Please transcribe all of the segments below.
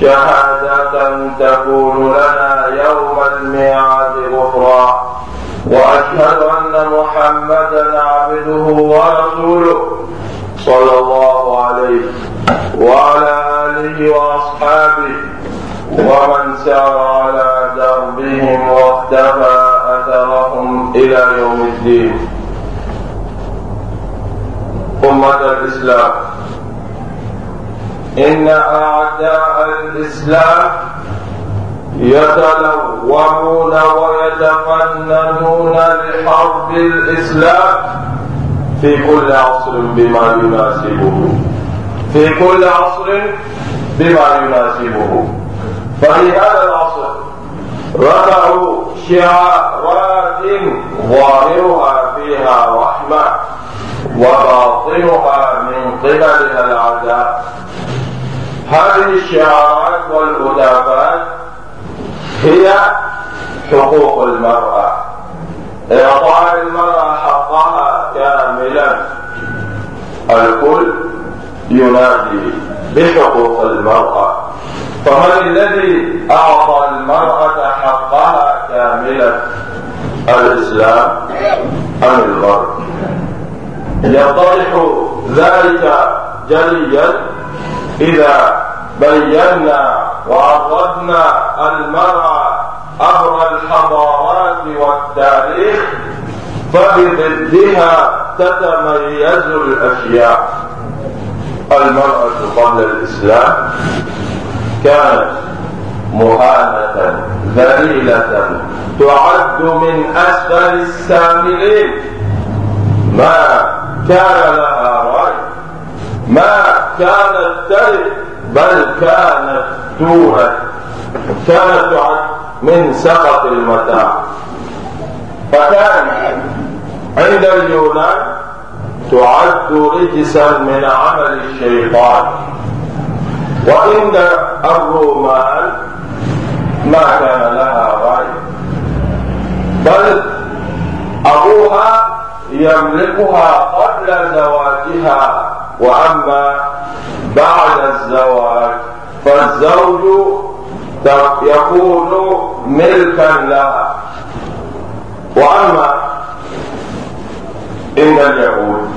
شهادة تكون لنا يوم الميعاد غفرا وأشهد أن محمدا عبده ورسوله صلى الله عليه وعلى آله وأصحابه ومن سار على دربهم واختفى أثرهم إلى يوم الدين. أمة الإسلام. إن أعداء الإسلام يتلومون ويتفننون لحرب الإسلام في كل عصر بما يناسبه. في كل عصر بما يناسبه. ففي هذا العصر رفعوا شعارات ظاهرها فيها رحمة وباطنها من قبلها العذاب. هذه الشعارات والهتافات هي حقوق المرأة. إعطاء المرأة حقها كاملا الكل ينادي بحقوق المرأة. فمن الذي أعطى المرأة حقها كاملا الإسلام أم الغرب؟ يتضح ذلك جليا إذا بينا وعرضنا المرأة أمر الحضارات والتاريخ فبضدها تتميز الأشياء. المرأة قبل الإسلام كانت مهانة ذليلة تعد من أسفل الساملين ما كان لها رأي. ما كانت ترد بل كانت تورث كانت تعد من سقط المتاع. فكان عند اليونان تعد رجسا من عمل الشيطان. وعند الرومان ما كان لها رأي. بل أبوها يملكها قبل زواجها. وأما بعد الزواج فالزوج يكون ملكا لها. وأما إن اليهود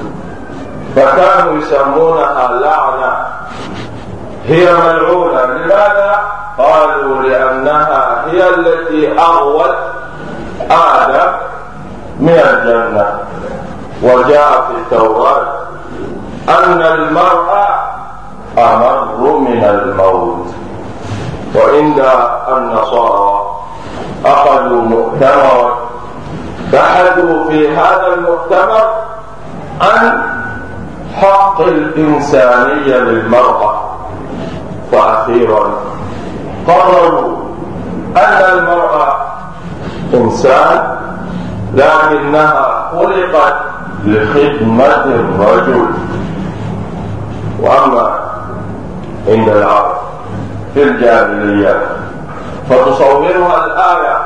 فكانوا يسمونها لعنة. هي ملعونة. لماذا؟ قالوا لأنها هي التي أغوت آدم من الجنة. وجاء في التوراة أن المرأة أمر من الموت. وعند النصارى أخذوا مؤتمرا بحثوا في هذا المؤتمر عن حق الإنسانية للمرأة. وأخيرا قرروا أن المرأة إنسان لكنها خلقت لخدمة الرجل. وأما عند العرب في الجاهلية فتصورها الآية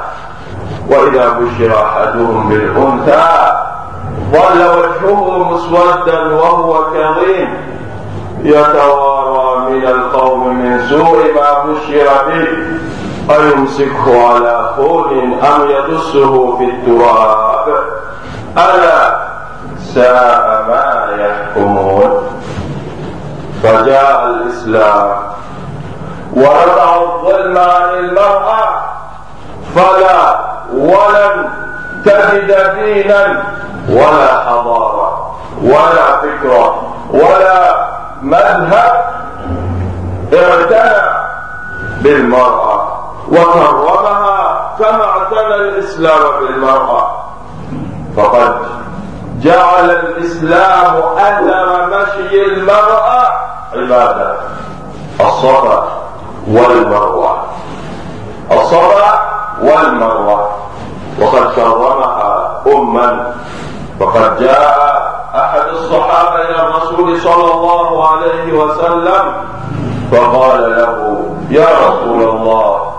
وإذا بشر أحدهم بالأنثى ظل وجهه مسودا وهو كظيم. يتوارى من القوم من سوء ما بشر به أيمسكه على خون أم يدسه في التراب؟ ألا ساء ما يحكمون. فجاء الإسلام. ورفع الظلم عن المرأة فلا ولن تجد دينا ولا حضارة ولا فكرة ولا مذهب اعتنى بالمرأة. وكرمها كما اعتنى الإسلام بالمرأة. فقد جعل الإسلام أثر مشي المرأة عبادة الصفا والمروة. والمروة. وقد كرمها أما. وقد جاء أحد الصحابة إلى الرسول صلى الله عليه وسلم فقال له يا رسول الله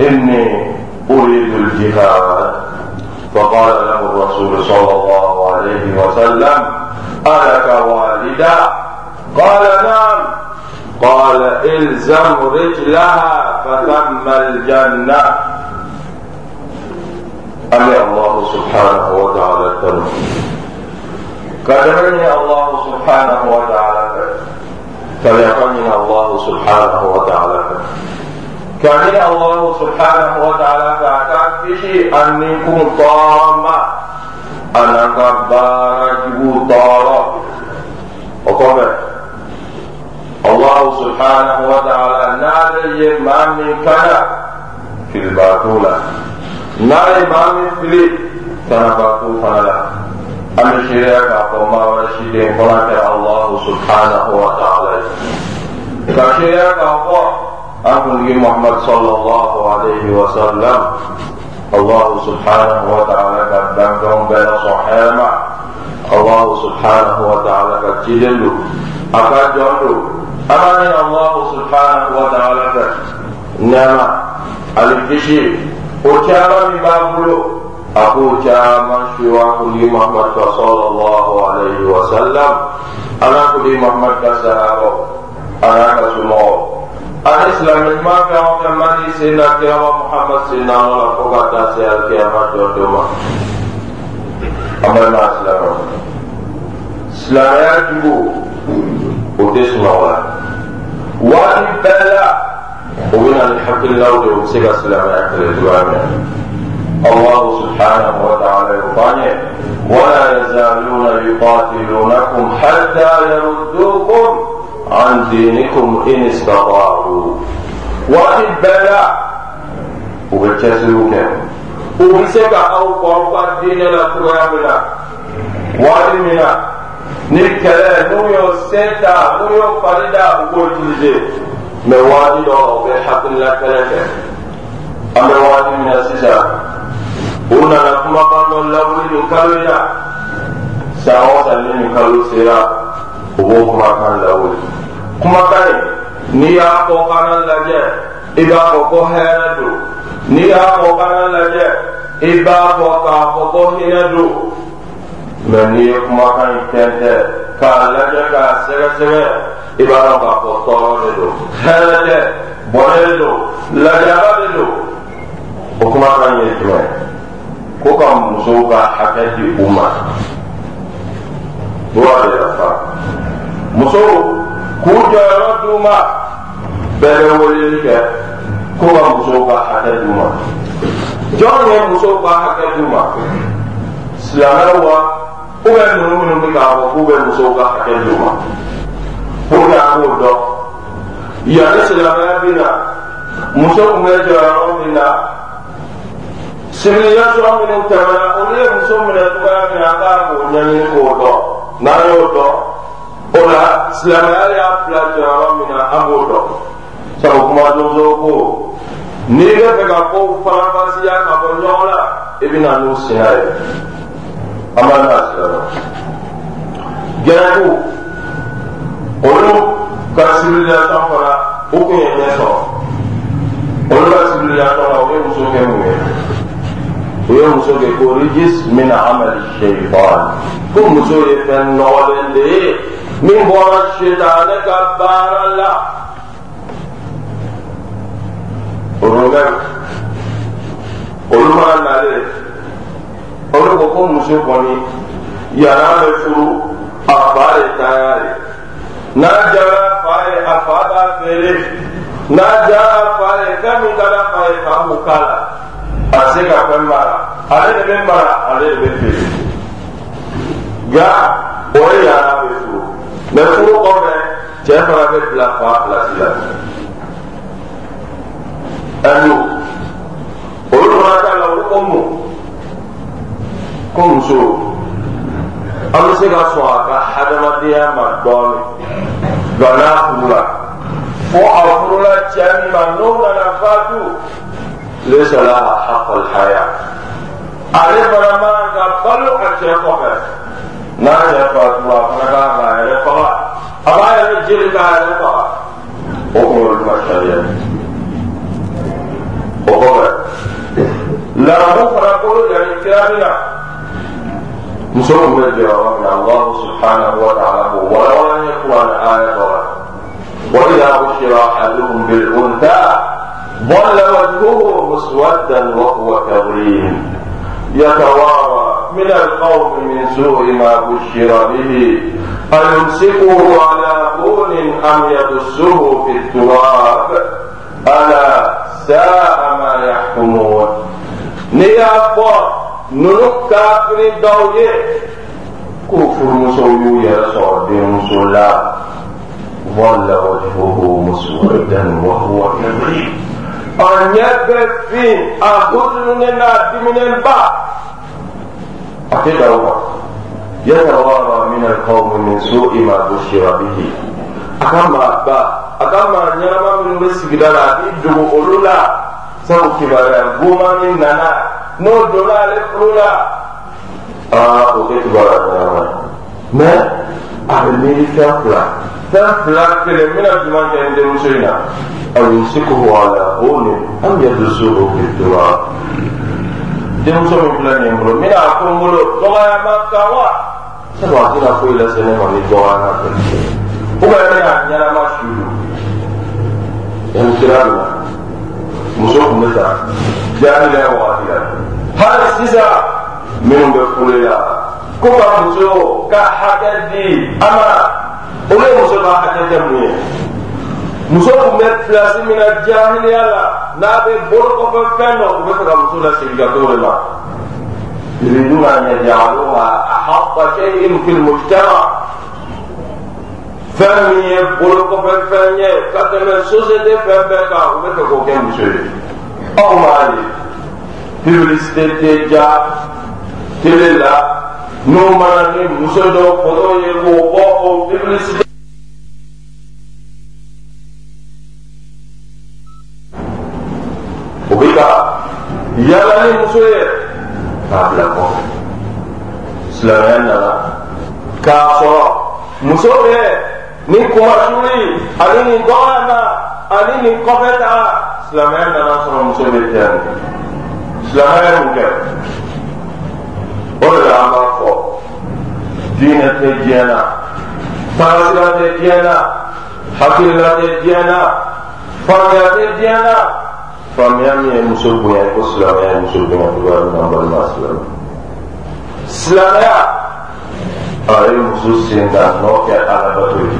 إني أريد الجهاد. فقال له الرسول صلى الله عليه وسلم ألك والدا قال نعم. قال إلزم رجلها فثم الجنة. أمي الله سبحانه وتعالى. تنم كدرني الله سبحانه وتعالى. فليقني الله سبحانه وتعالى. كان الله سبحانه وتعالى. فشي أني كنت طامة أنا كبارك طارق وقبل الله سبحانه وتعالى نادي ما من كان في الباطولة نادي ما من فلي كان باطول فنلا أم شريك أقوما ورشيدين فنك الله سبحانه وتعالى. كشريك أقوما أقول محمد صلى الله عليه وسلم. الله سبحانه وتعالى قد بانكم بين صحيما الله سبحانه وتعالى قد جدلوا. أقد جندوا أماني الله سبحانه وتعالى نعم. الكشي وكما من بابلو. أقول كما شواك محمد صلى الله عليه وسلم. أنا كل محمد كسهابه أنا كسمو. ani silamɛ ɲuman fɛn o fɛn man di sen na kirama muhamad sen na nɔ la fo ka bɛ se ka silamɛya kɛlɛ cogoya min na الله سبحانه وتعالى يقال ولا يزالون يقاتلونكم حتى يردوكم عن دينكم إن استطاعوا وإن بلا وبتسلوك وبسك أو قرب الدين لا تغامنا وإن منا ni kɛlɛ n'u y'o sen ta n'u y'o fari da u b'o utiliser mɛ wagati dɔ u bɛ hakilila kɛlɛ kɛ an bɛ wagati min na sisan u nana kumakan dɔ lawuli nin kalo in na san o san ni nin kalo sera u b'o kumakan lawuli kumakan in n'i y'a kɔ lajɛ i b'a fɔ ko hɛrɛ don n'i y'a kɔ lajɛ i b'a fɔ k'a fɔ ko hinɛ don mɛ n'i ye kumakan in tɛntɛn k'a lajɛ k'a sɛgɛsɛgɛ i b'a dɔn k'a fɔ tɔɔrɔ de don hɛrɛ tɛ bɔnɛ de don lajaba de don o kumakan ye jumɛn ko ka musow ka hakɛ di u ma. Dua de yafa. Musow k'u jɔyɔrɔ d'u ma bɛɛ bɛ weleli kɛ ko ka musow ka hakɛ d'u ma jɔn ye musow ka hakɛ d'u ma silamɛw wa u bɛ ninnu minnu bɛ k'a fɔ k'u bɛ musow ka hakɛ d'u ma pour que an k'o dɔn yanni silamɛya bɛ na muso tun bɛ jɔyɔrɔ min na civilisation minnu tɛmɛna olu ye muso minɛ cogoya min na an kan k'o ɲɛɲini k'o dɔn n'an y'o dɔn o la silamɛya y'a bila jɔyɔrɔ min na an b'o dɔn sabu kuma donso ko n'i bɛ fɛ ka kow faranfasiya ka bɔ ɲɔgɔn la i bɛ na n'u siya ye an b'a n'a silamɛ gɛrɛnku olu ka civilisation fana u kun ye ɲɛ sɔrɔ olu ka civilisation la u ye muso kɛ mun ye u ye muso kɛ ko rijis min amali shaitan ko muso ye fɛn nɔgɔlen de ye min bɔra sitane ka baara la olu olu mana nalen olu ko ko muso kɔni yan'a bɛ furu a fa de tanya de n'a jara fa ye a fa b'a feere n'a jara fa ye fɛn min ka da fa ye fa b'o k'a la a se ka fɛn mara. Ale de bɛ mara ale de bɛ feere nka o ye yan'a bɛ furu mɛ furu kɔfɛ cɛ fana bɛ bila fa pilasi la ɛnu olu fana ta la olu ko mun ko muso an bɛ se ka sɔn a ka hadamadenya ma dɔɔni nka n'a furula fo a furula cɛ min ma n'o nana fatu lesala a hakɔlihaya ale fana man ka balo a cɛ kɔfɛ n'a cɛ fatura a fana kan k'a yɛrɛ faga a b'a yɛrɛ jeli k'a yɛrɛ faga o kun ka sariya o kɔfɛ lamɔ fana bolo yanni kira min na. Muso kun bɛ jɔ yɔrɔ min na alahu subhanahu wa ta'ala ko walawala n ye kuran aya dɔ la وإذا بشر أحدهم بالأنثى ظل وجهه مسودا وهو كظيم يتوارى من القوم من سوء ما بشر به أيمسكه على هون أم يدسه في التراب ألا ساء ما يحكمون. ninnu kafiri dɔw ye k'u furumusow y'u yɛrɛ sɔrɔ denmuso la wala wajhuhu muswaddan wa huwa kadhib a ɲɛ bɛ fin a gudunnen n'a diminenba a tɛ da o kan yatawawa min alqawmi min su'i ma bushira bihi. A ka maa ba a ka maa ɲɛnama minnu bɛ sigida la a b'i dogo olu la sabu kibaruya goma nana n'o donna ale kulo la aa o tɛ kibaruya ɲɛnama ye mɛ a bɛ miiri fɛn fila fɛn fila kelen n bɛna jumɛn kɛ n denmuso in na a bɛ se ko wala o ni an bɛ dusu o bɛ tora denmuso min filɛ nin ye n bolo n bɛna a ko n bolo dɔgɔya ma kan wa sabu a tɛna foyi lase ne ma ni dɔgɔya ma kan o bɛ ne ka ɲɛnama su don yan sira la. Muso kun bɛ taa jaahiliya wagati la hali sisan minnu bɛ kule la ko ka muso ka hakɛ di a ma olu ye muso ka hakɛ kɛ mun ye muso kun bɛ pilasi min na jahiliya la n'a bɛ bolo kɔfɛ fɛn dɔ u bɛ fɛ ka muso lasegin ka t'o de ma يريدون أن يجعلوها أحط شيء في المجتمع fɛn min ye bolo kɔfɛ fɛn ye ka tɛmɛ sosiyete fɛn bɛɛ kan u bɛ fɛ k'o kɛ muso ye aw m'a ye publicité tɛ ja tele la n'o mana ni muso dɔ kɔtɔ ye k'o bɔ o publicité o bɛ ka yala ni muso ye k'a bila kɔfɛ silamɛya nana k'a sɔrɔ muso bɛ ni kumasuli ani nin dɔgɔyama ani nin kɔfɛ silamɛya nana sɔrɔ muso bɛ kɛ silamɛya mun kɛ o de la an b'a fɔ diinɛ tɛ diɲɛ na tagasira tɛ diɲɛ na hakilila tɛ diɲɛ na faamuya tɛ diɲɛ na faamuya min ye muso bonya ko silamɛya ye muso bonya cogoya min na n balima silamɛ silamɛya a ye muso sen da nɔ kɛ alabato ye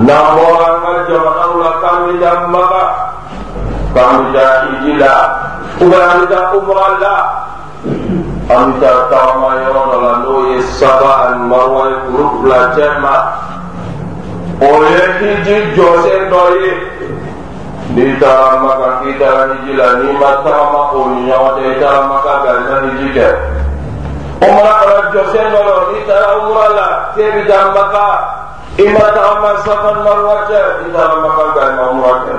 n'an bɔra an ka jamanaw la k'an bɛ taa maka k'an bɛ taa hiji la ubiyɛn an bɛ taa umra la an bɛ taa tagama yɔrɔ dɔ la n'o ye saba ani maruwa ye kuru fila cɛ ma o ye hiji jɔsen dɔ ye n'i taara maka k'i taara hiji la n'i ma tagama o ni ɲɔgɔn cɛ i taara maka ka i ma hiji kɛ umra fana jɔsen dɔ la n'i taara umra la k'e bɛ taa maka i ma tagama safa ni maruwa cɛ i taara maka ka i ma umra kɛ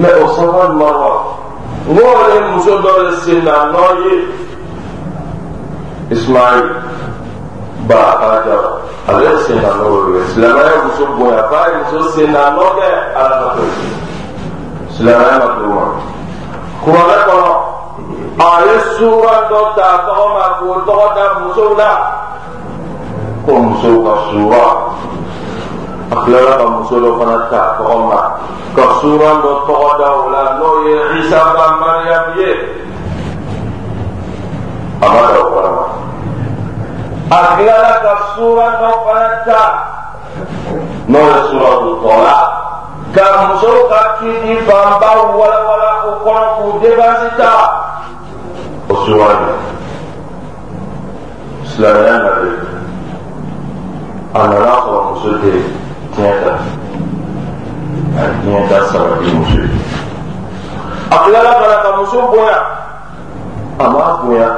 mɛ o safa ni maruwa n ko ye muso dɔ de sen na nɔ ye ismail ba hajara ale sen na nɔ ye silamɛya muso bonya k'a ye muso sen na nɔ kɛ ala ka to silamɛya ma d'o ma kuranɛ kɔnɔ a ye suura dɔ ta tɔgɔ ma k'o tɔgɔ da musow la ko musow ka suura a tilara ka muso dɔ fana ta tɔgɔ ma ka suura dɔ tɔgɔ da o la n'o ye isa ka mariyamu ye a ma da o fana ma a tilara ka suura dɔ fana ta. N'o ye suura dɔ tɔla ka musow ka kiti fanba walawala o kɔnɔ k'u debansi ta ye silamɛya nalen a nana sɔrɔ muso tɛ tiɲɛ ta a ye tiɲɛ ta sabati muso ye a tilala fana ka muso bonya a ma bonya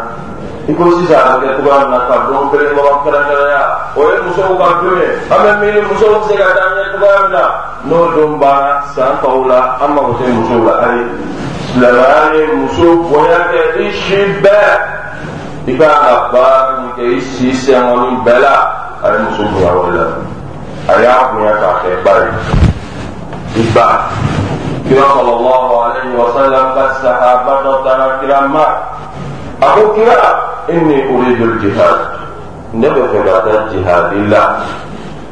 i ko sisan a bɛ kɛ cogoya min na ka kelen ɲɔgɔn kɛrɛnkɛrɛnya o ye musow ka don ye an bɛ miiri musow bɛ se ka taa ɲɛ cogoya min na n'o don banna san tɔw la an mago tɛ musow la ayi اسلامان الرسوب وهناك الشباب إذا أخبار مكيس سيسيامون بلا المسوب هو أولا أياب هناك أخبار إبا. كرام الله عليه وسلم فالسحابة ترى كراما أقول كرام إني أريد الجهاد. نبي في بعد الجهاد إلا.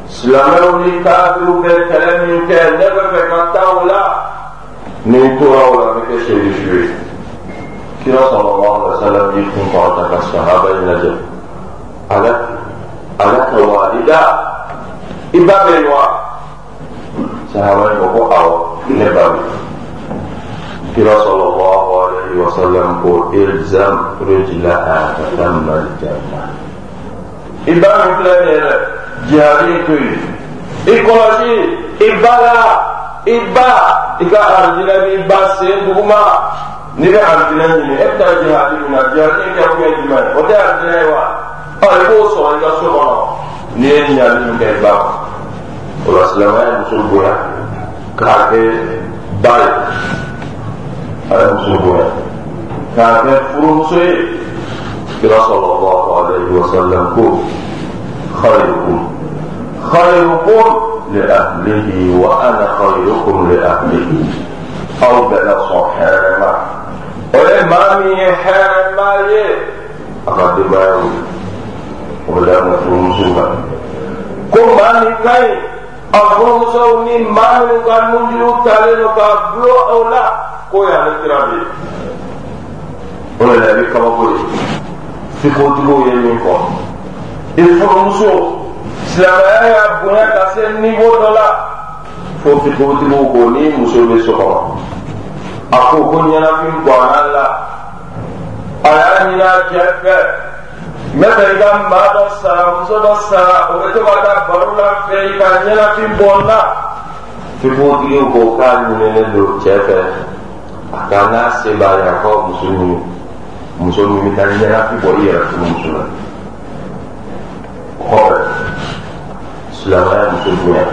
سلامه لكافر في الكلام كان نبي في قطعه ni n tora o la n bɛ kɛ sɛrisu ye kira sallallahu alaihi wa sallam y'i kun kɔrɔta ka sahaba in lajɛ ala ala ka wa i da i ba bɛ wa sahaba in ko ko awɔ ne ba bɛ kira sallallahu alaihi wa sallam ko ilzam rijlaha fatamma aljanna i ba min filɛ nin ye dɛ jihadi to yen i kɔlɔsi i ba la i ba i ka arijinɛ b'i ba sen duguma n'i bɛ arijinɛ ɲini e bɛ taa jihadi min na jihadi kɛ kun ye jumɛn ye o tɛ arijinɛ ye wa ɔ i b'o sɔrɔ i ka so kɔnɔ n'i ye ɲininkali min kɛ i ba ma o la silamɛya ye muso bonya k'a kɛ ba ye a ye muso bonya k'a kɛ furumuso ye kira sɔrɔ wa alayhi wa sallam ko xayirukum xayirukum. لأهله وأنا خيركم لأهله أو بلا صحيحة ولما من حرما أقد بايو ولا مفهوم سوى كم من كاي أفهم سوني ما من كان نجلو تالي كابلو أو لا كوي على كرامي ولا لا بكما قولي في قوتلو يمين قوم ìfurumuso silamɛya y'a bonya ka se niwo dɔ la fo fitigiw ko ni muso bɛ so kɔnɔ a ko ko ɲɛnafin bɔnna la a y'a ɲini a cɛ fɛ n bɛ fɛ i ka maa dɔ sara muso dɔ sara o bɛ to ka taa baro la fɛ i ka ɲɛnafin bɔnna fitigiw ko k'a ɲininen don cɛ fɛ a ka n'a se b'a a ka muso ɲini muso min bɛ taa ɲɛnafin bɔ i yɛrɛ furumuso la. Kɔfɛ silamɛya muso bonya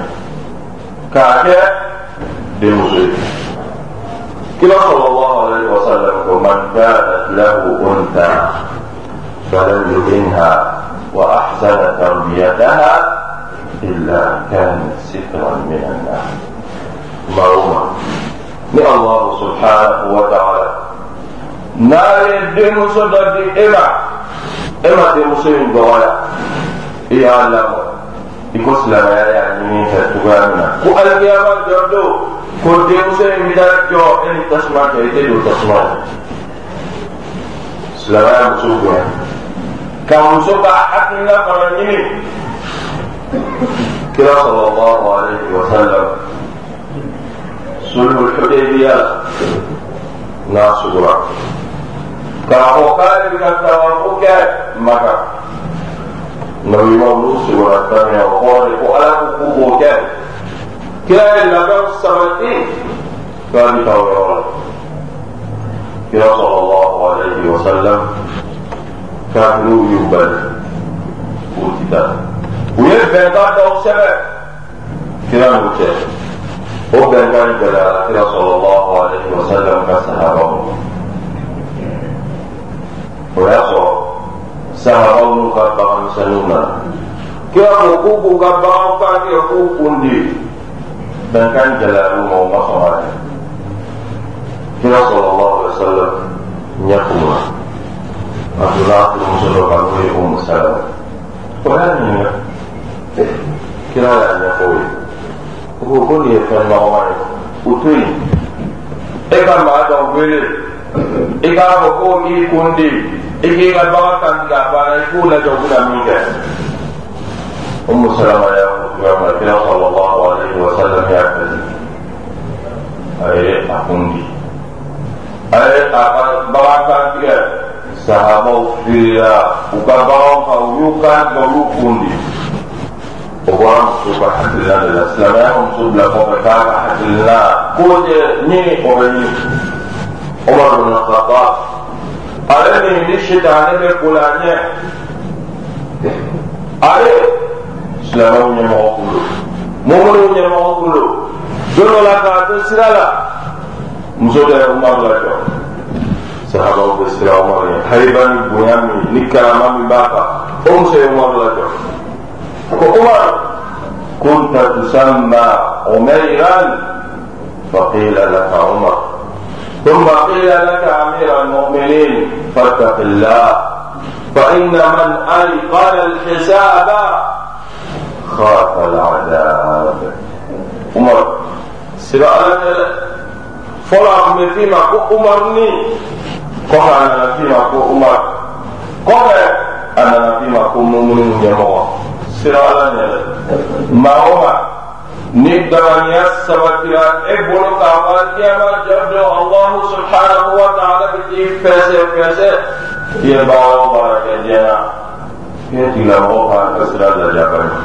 k'a kɛ denmuso ye kila sallallahu alaihi wa sallam ko man kanat lahu unta falam yuhinha wa ahsana tarbiyataha illa kanat sitran min an-nar maruma ni Allah subhanahu wa ta'ala n'a ye denmuso dɔ di e ma e ma denmuso in dɔgɔya i y'a lamɔ i ko silamɛya y'a ɲini fɛ cogoya min na ko alikiyama jɔ don ko denmuso in bɛ taa jɔ e ni tasuma cɛ i tɛ don tasuma na silamɛya muso bonya ka muso ka hakilina fana ɲini kira sallallahu alaihi wa sallam sulhul hudaybiya n'a sugura k'a fɔ k'ale bɛ ka tawafo kɛ maka nabi ma olu sigura daminɛ o kɔrɔ de ko ala ko k'u b'o kɛ kira ye labɛn sabati k'a bi taa o yɔrɔ la kira sallallahu alaihi wa sallam kafiriw y'u bali k'u ti taa sahabamu kabang sanuma Kira kuku buka bangka dia pun di dan kan jalan mau masuk hari. Kira sallallahu alaihi wasallam nyakuma. Abdullah bin Musa bin Abdul Rahman bin Musa Kira ada nyakui. Hukum dia kan bawaan Utui. Ikan bawaan kuih Ikan hukum ikundi sallam y'a fɛ a ye a kun di a ye a ka bagan kan tigɛ sahabaw firila u ka baganw kan u y'u kan tigɛ u y'u kun di o bɔra muso ka hakilina de la silamɛya ka muso bila kɔfɛ k'a ka hakilina k'o de ɲini o bɛ ɲini umar bin khattab ale ni ni sitanɛ bɛ kola ɲɛ ale silamɛw ɲɛmɔgɔ kun do mɔmɔdɔw ɲɛmɔgɔ kun do don dɔ la k'a to sira la muso bɛ umaru la jɔ sahabaw bɛ sira umaru ɲɛ hayiba ni bonya min ni karama min b'a kan o muso ye umaru la jɔ ko umaru kunta tusamma umairan faqila laka umaru ثم قيل لك أمير المؤمنين فاتق الله فإن من ايقن الحساب خاف العذاب. عمر سبا fɔlɔ a tun bɛ f'i ma ko umaru ni kɔfɛ a nana f'i ma ko umaru ni damaniya sabatira e bolo k'a fɔ kiyama jɔ don alahu subhanahu wa ta'ala bɛ t'i fɛsɛ fɛsɛ i ye baara o baara kɛ diɲɛ na i ye tigilamɔgɔ k'a ka sira lajɛ ka ɲɛ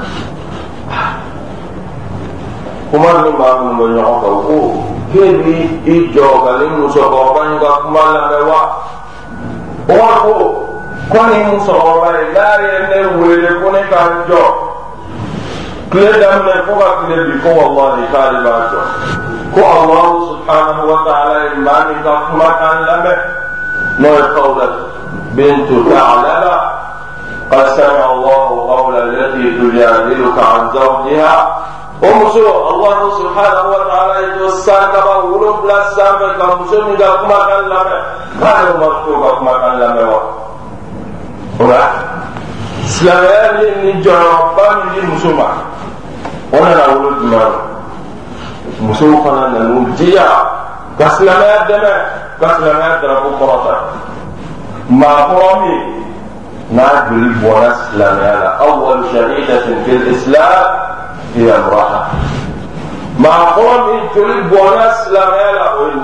kuma min b'a minnu bɛ ɲɔgɔn kan ko k'e bi i jɔ ka ni musokɔrɔba ni tile daminɛ fo ka tile bi ko wallahi k'ale b'a jɔ ko alahu subhanahu wa ta'ala ye maa min ka kumakan lamɛn n'o ye kawla bintu ta'alaba قد سمع الله قول التي تجادلك عن زوجها o muso allahu subhanahu wa ta'ala ye to san kaba wolonfila sanfɛ ka muso min ka kumakan lamɛn k'ale ma silamɛya ye nin jɔyɔrɔba min di muso ma o nana wolo jumɛn musow fana nan'u jija ka silamɛya dɛmɛ ka silamɛya darapo kɔrɔta maakɔrɔ min n'a joli bɔra silamɛya la awwalu shahidatin fil islam هي امرأة مع قوم تريد بونا سلامة لا وين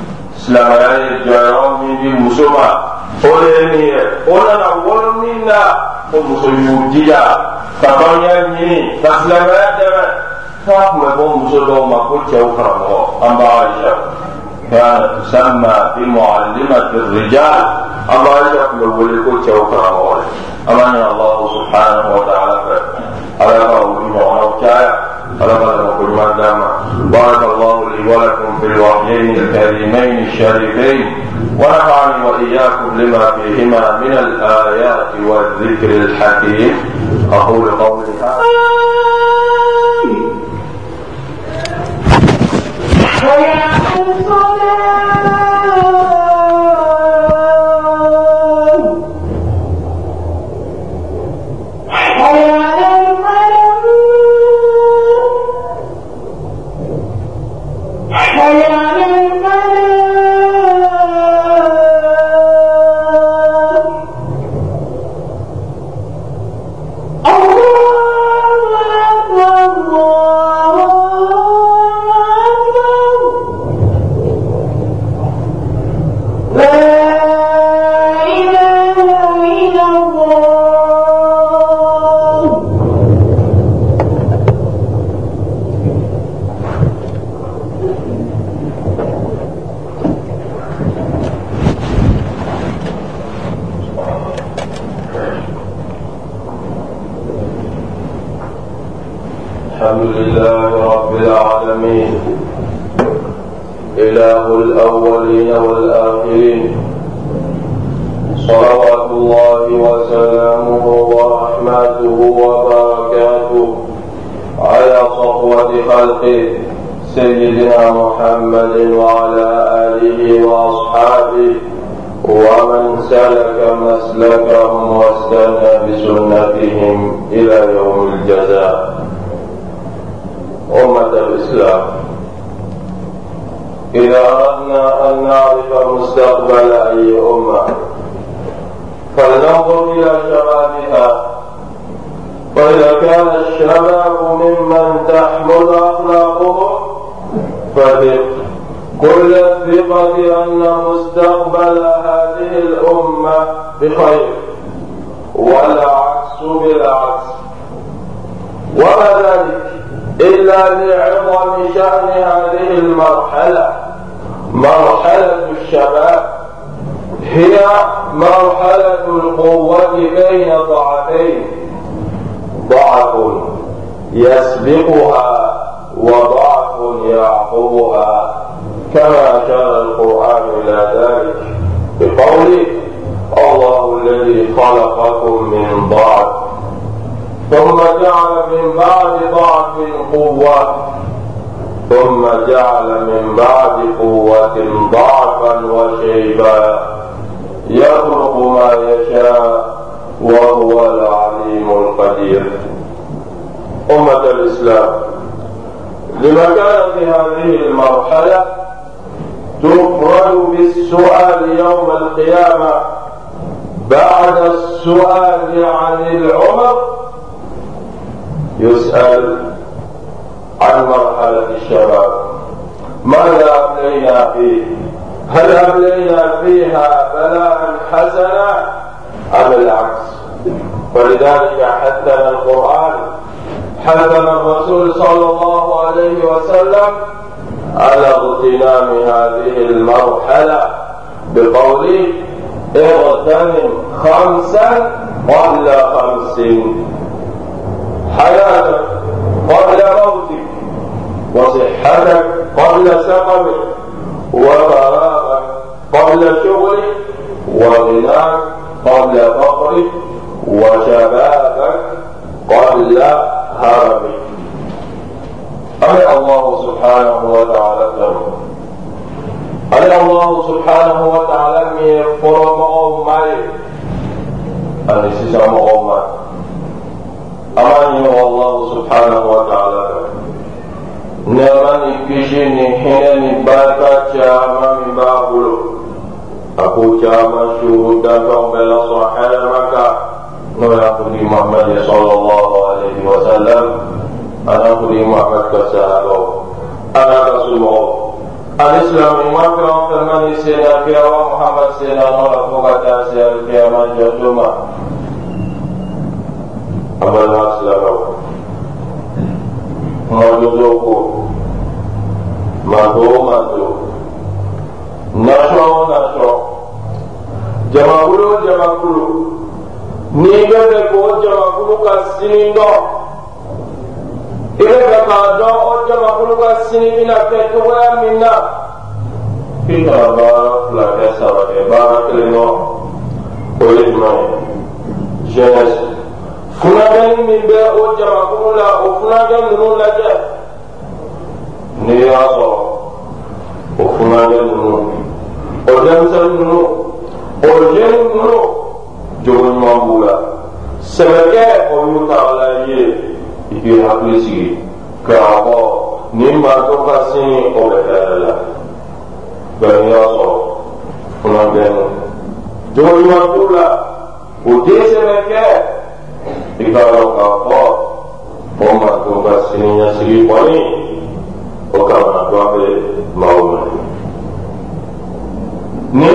silamɛya ye jɔyɔrɔ min di muso ma o de ye nin ye o nana wolo min na ko muso y'u jija ka dɔnniya ɲini ka silamɛya dɛmɛ k'a tun bɛ fɔ muso dɔw ma ko cɛw karamɔgɔ an b'a aisha كانت تسمى بمعلمة الرجال الله يحكم الولي كل karamɔgɔ ye أماني الله سبحانه وتعالى على قول وعوكايا على قدر خلقنا وكل دام بارك الله لي ولكم في الوحيين الكريمين الشريفين. ونفعني وإياكم لما فيهما من الآيات والذكر الحكيم. أقول قولي هذا. ويقوم صلاه أمة الإسلام إذا أردنا أن نعرف مستقبل أي أمة فلننظر إلى شبابها فإذا كان الشباب ممن تحمل أخلاقهم فثق كل الثقة أن مستقبل هذه الأمة بخير والعكس بالعكس. وما ذلك إلا لعظم شأن هذه المرحلة. مرحلة الشباب هي مرحلة القوة بين ضعفين. ضعف يسبقها وضعف يعقبها. كما أشار القرآن إلى ذلك بقوله الله الذي خلقكم من ضعف ثم جعل من بعد ضعف قوة ثم جعل من بعد قوة ضعفا وشيبا. يخلق ما يشاء وهو العليم القدير. أمة الإسلام لمكانة هذه المرحلة تفرد بالسؤال يوم القيامة بعد السؤال عن العمر يسأل عن مرحلة الشباب. ماذا أبلينا فيه؟ هل أبلينا فيها بلاء حسنا أم العكس؟ ولذلك حثنا القرآن حثنا الرسول صلى الله عليه وسلم على اغتنام هذه المرحلة بقوله اغتنم خمسا قبل خمس حياتك قبل موتك وصحتك قبل سقمك وفراغك قبل شغلك وغناك قبل فقرك وشبابك قبل هرمك أي الله سبحانه وتعالى أي الله سبحانه وتعالى من فرم أمي أن سيسام أمي amani wa Allah subhanahu wa ta'ala. Ni kishini kishi ni hine ni bata aku cha amani shuhuda kwa sahaya maka. Nuna kudi Muhammad ya sallallahu alaihi wa sallam. Ana kudi Muhammad kwa Anak rasulullah Al-Islam ni makra firman ni sena Fiyawa Muhammad sena Nolak muka ta'asya Al-Qiyamah ọlọ́dún àtìlẹ́wọ̀ wọn lójú ọkọ̀ màdó màdó nàṣọ nàṣọ jamakulu jamakulu n'i bɛ fɛ k'o jamakulu ka sini dɔn i bɛ fɛ k'a dɔn o jamakulu ka sini bɛna kɛ cogoya min na f'i ka baara fila kɛ saba kɛ baara kelen kɔ o ye jumɛn ye jeunesse funankɛni min bɛ o jamakulu la o funankɛ ninnu lajɛ n'i y'a sɔrɔ o funankɛ ninnu o denmisɛnnin ninnu o jɛni ninnu jogo ɲuman b'u la sɛbɛkɛ o y'u tagala ye i k'i hakili sigi k'a fɔ nin maa to ka sin o bɛ hɛrɛ la bɛɛ n'i y'a sɔrɔ funankɛ jogo ɲuman t'u la o den sɛbɛkɛ i k'a dɔn k'a fɔ o maa to ka sini ɲɛsigi kɔni o kamana dɔ bɛ maaw ma ni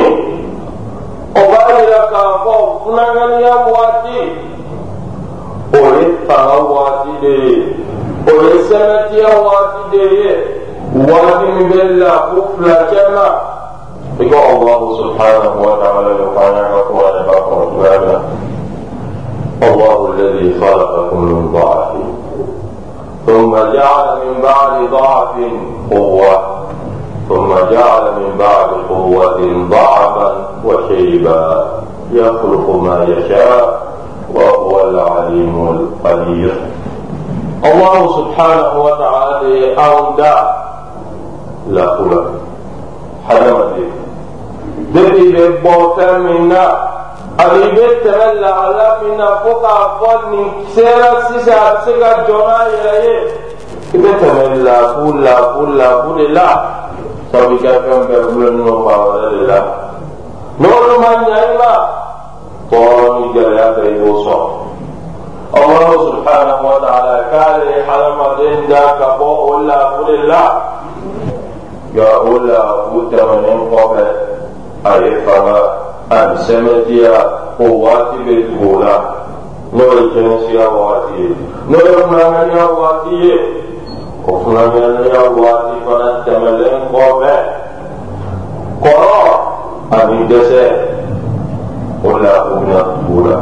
o b'a yira k'a fɔ funanganiya waati o ye fanga waati de ye o ye sɛbɛntiya waati de ye waati min bɛ lafo fila cɛ ma i ka Allahu subhanahu wa ta'ala de fɔ an y'a ka kuranɛ b'a kɔnɔ cogoya min na. الله الذي خلقكم من ضعف ثم جعل من بعد ضعف قوة ثم جعل من بعد قوة ضعفا وشيبا يخلق ما يشاء وهو العليم القدير. الله سبحانه وتعالى أودع لا قوة حدمتي ذكي ببوتا منا ani i bɛ tɛmɛ lahala min na fo k'a fɔ nin sera sisan a bɛ se ka jɔ n'a yɛrɛ ye. I bɛ tɛmɛ laafu laafu laafu de la. Sabu i ka fɛn bɛɛ gulonnen don fan wɛrɛ de la. N'olu ma ɲa i ma tɔɔrɔ ni gɛlɛya bɛɛ i b'o sɔrɔ Allah subhanahu wa ta'ala k'ale hadamaden da ka bɔ o laafu de la. Nka o la o tɛmɛnen kɔfɛ a ye fanga a bi sɛmɛtiya o waati bɛ tugu o la n'o ye jɛnɛsiya waati ye n'o ye kunnamaniya waati ye o kunnamaniya waati fana tɛmɛlen kɔfɛ kɔrɔ ani dɛsɛ o la o bɛna tugu o la.